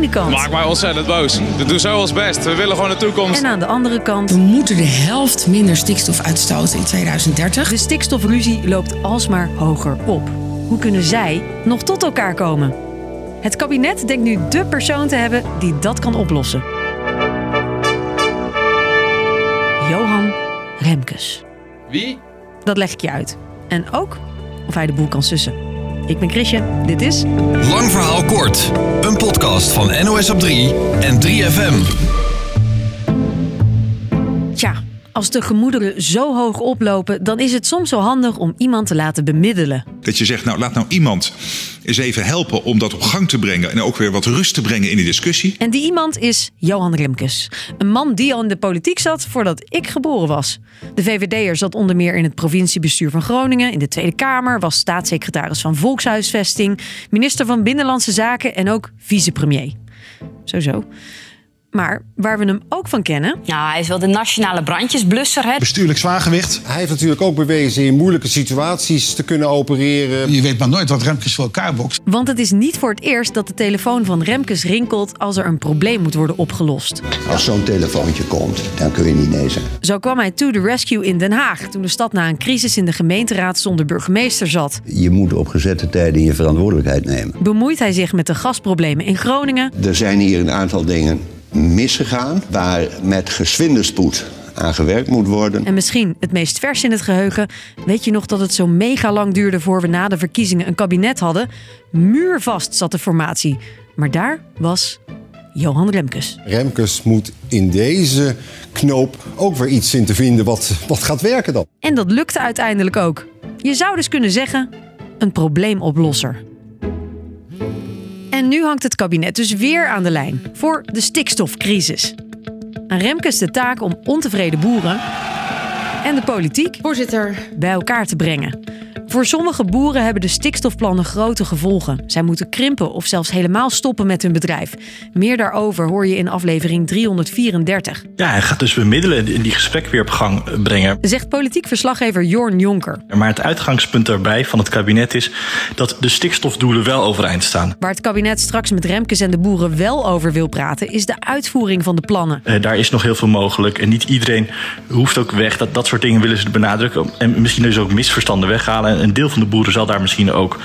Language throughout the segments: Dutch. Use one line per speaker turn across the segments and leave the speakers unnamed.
ene kant.
Maakt mij ontzettend boos. We doen zo ons best. We willen gewoon een toekomst.
En aan de andere kant.
We moeten de helft minder stikstof uitstoten in 2030.
De stikstofruzie loopt alsmaar hoger op. Hoe kunnen zij nog tot elkaar komen? Het kabinet denkt nu dé persoon te hebben die dat kan oplossen. Johan Remkes.
Wie?
Dat leg ik je uit. En ook of hij de boel kan sussen. Ik ben Chrisje, dit is...
Lang verhaal kort. Een podcast van NOS op 3 en 3FM.
Tja, als de gemoederen zo hoog oplopen, dan is het soms wel handig om iemand te laten bemiddelen.
Dat je zegt, nou laat nou iemand eens even helpen om dat op gang te brengen en ook weer wat rust te brengen in die discussie.
En die iemand is Johan Remkes. Een man die al in de politiek zat voordat ik geboren was. De VVD'er zat onder meer in het provinciebestuur van Groningen, in de Tweede Kamer, was staatssecretaris van Volkshuisvesting, minister van Binnenlandse Zaken en ook vicepremier. Zo Maar waar we hem ook van kennen.
Ja, hij is wel de nationale brandjesblusser. Hè?
Bestuurlijk zwaargewicht.
Hij heeft natuurlijk ook bewezen in moeilijke situaties te kunnen opereren.
Je weet maar nooit wat Remkes voor elkaar bokst.
Want het is niet voor het eerst dat de telefoon van Remkes rinkelt als er een probleem moet worden opgelost.
Als zo'n telefoontje komt, dan kun je niet nee zeggen.
Zo kwam hij to the rescue in Den Haag toen de stad na een crisis in de gemeenteraad zonder burgemeester zat.
Je moet op gezette tijden je verantwoordelijkheid nemen.
Bemoeit hij zich met de gasproblemen in Groningen.
Er zijn hier een aantal dingen misgegaan waar met geswinde spoed aan gewerkt moet worden.
En misschien het meest vers in het geheugen. Weet je nog dat het zo mega lang duurde voor we na de verkiezingen een kabinet hadden? Muurvast zat de formatie. Maar daar was Johan Remkes.
Remkes moet in deze knoop ook weer iets in te vinden wat, wat gaat werken dan.
En dat lukte uiteindelijk ook. Je zou dus kunnen zeggen, een probleemoplosser. En nu hangt het kabinet dus weer aan de lijn voor de stikstofcrisis. Aan Remkes de taak om ontevreden boeren en de politiek
Voorzitter.
bij elkaar te brengen. Voor sommige boeren hebben de stikstofplannen grote gevolgen. Zij moeten krimpen of zelfs helemaal stoppen met hun bedrijf. Meer daarover hoor je in aflevering 334.
Ja, hij gaat dus bemiddelen en die gesprek weer op gang brengen.
Zegt politiek verslaggever Jorn Jonker.
Maar het uitgangspunt daarbij van het kabinet is dat de stikstofdoelen wel overeind staan.
Waar het kabinet straks met Remkes en de boeren wel over wil praten, is de uitvoering van de plannen.
Uh, daar is nog heel veel mogelijk. En niet iedereen hoeft ook weg. Dat, dat soort dingen willen ze benadrukken. En misschien dus ook misverstanden weghalen. En een deel van de boeren zal daar misschien ook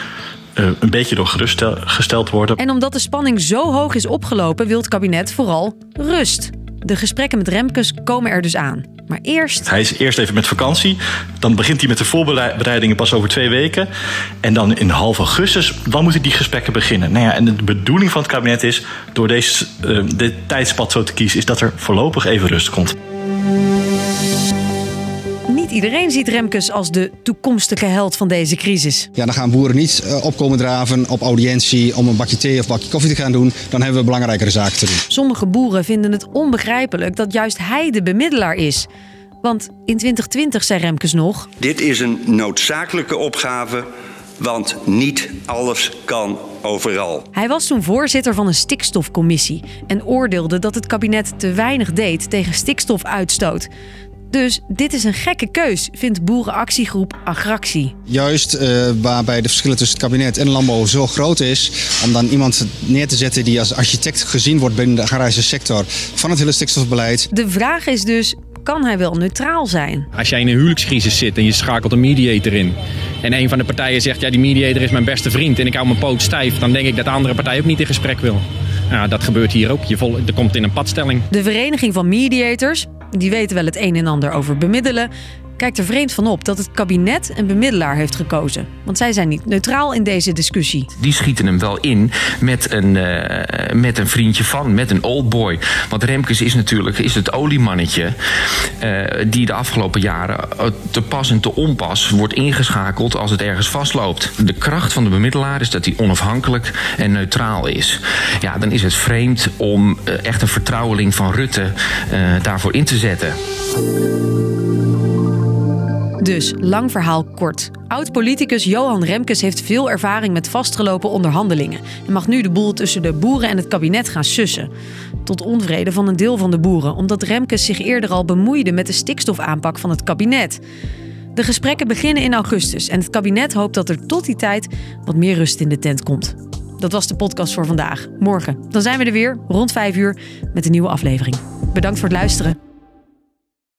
uh, een beetje door gerustgesteld worden.
En omdat de spanning zo hoog is opgelopen, wil het kabinet vooral rust. De gesprekken met Remkes komen er dus aan. Maar eerst.
Hij is eerst even met vakantie. Dan begint hij met de voorbereidingen pas over twee weken. En dan in half augustus, dan moeten die gesprekken beginnen. Nou ja, en de bedoeling van het kabinet is, door deze, uh, dit tijdspad zo te kiezen, is dat er voorlopig even rust komt.
Iedereen ziet Remkes als de toekomstige held van deze crisis.
Ja, dan gaan boeren niet uh, opkomen draven op audiëntie om een bakje thee of bakje koffie te gaan doen. Dan hebben we belangrijkere zaken te doen.
Sommige boeren vinden het onbegrijpelijk dat juist hij de bemiddelaar is. Want in 2020 zei Remkes nog...
Dit is een noodzakelijke opgave, want niet alles kan overal.
Hij was toen voorzitter van een stikstofcommissie... en oordeelde dat het kabinet te weinig deed tegen stikstofuitstoot. Dus dit is een gekke keus, vindt boerenactiegroep Agractie.
Juist uh, waarbij de verschillen tussen het kabinet en landbouw zo groot is, om dan iemand neer te zetten die als architect gezien wordt binnen de agrarische sector van het hele stikstofbeleid.
De vraag is dus, kan hij wel neutraal zijn?
Als jij in een huwelijkscrisis zit en je schakelt een mediator in. En een van de partijen zegt, ja die mediator is mijn beste vriend en ik hou mijn poot stijf. Dan denk ik dat de andere partij ook niet in gesprek wil. Nou, dat gebeurt hier ook. Je vol, er komt in een padstelling.
De Vereniging van Mediators, die weten wel het een en ander over bemiddelen, kijkt er vreemd van op dat het kabinet een bemiddelaar heeft gekozen. Want zij zijn niet neutraal in deze discussie.
Die schieten hem wel in met een, uh, met een vriendje van, met een old boy. Want Remkes is natuurlijk is het oliemannetje uh, die de afgelopen jaren te pas en te onpas wordt ingeschakeld als het ergens vastloopt. De kracht van de bemiddelaar is dat hij onafhankelijk en neutraal is. Ja, dan is het vreemd om echt een vertrouweling van Rutte daarvoor in te zetten.
Dus, lang verhaal kort. Oud-politicus Johan Remkes heeft veel ervaring met vastgelopen onderhandelingen en mag nu de boel tussen de boeren en het kabinet gaan sussen. Tot onvrede van een deel van de boeren, omdat Remkes zich eerder al bemoeide met de stikstofaanpak van het kabinet. De gesprekken beginnen in augustus en het kabinet hoopt dat er tot die tijd wat meer rust in de tent komt. dat was de podcast voor vandaag. Morgen, dan zijn we er weer rond 5 uur met een nieuwe aflevering. Bedankt voor het luisteren.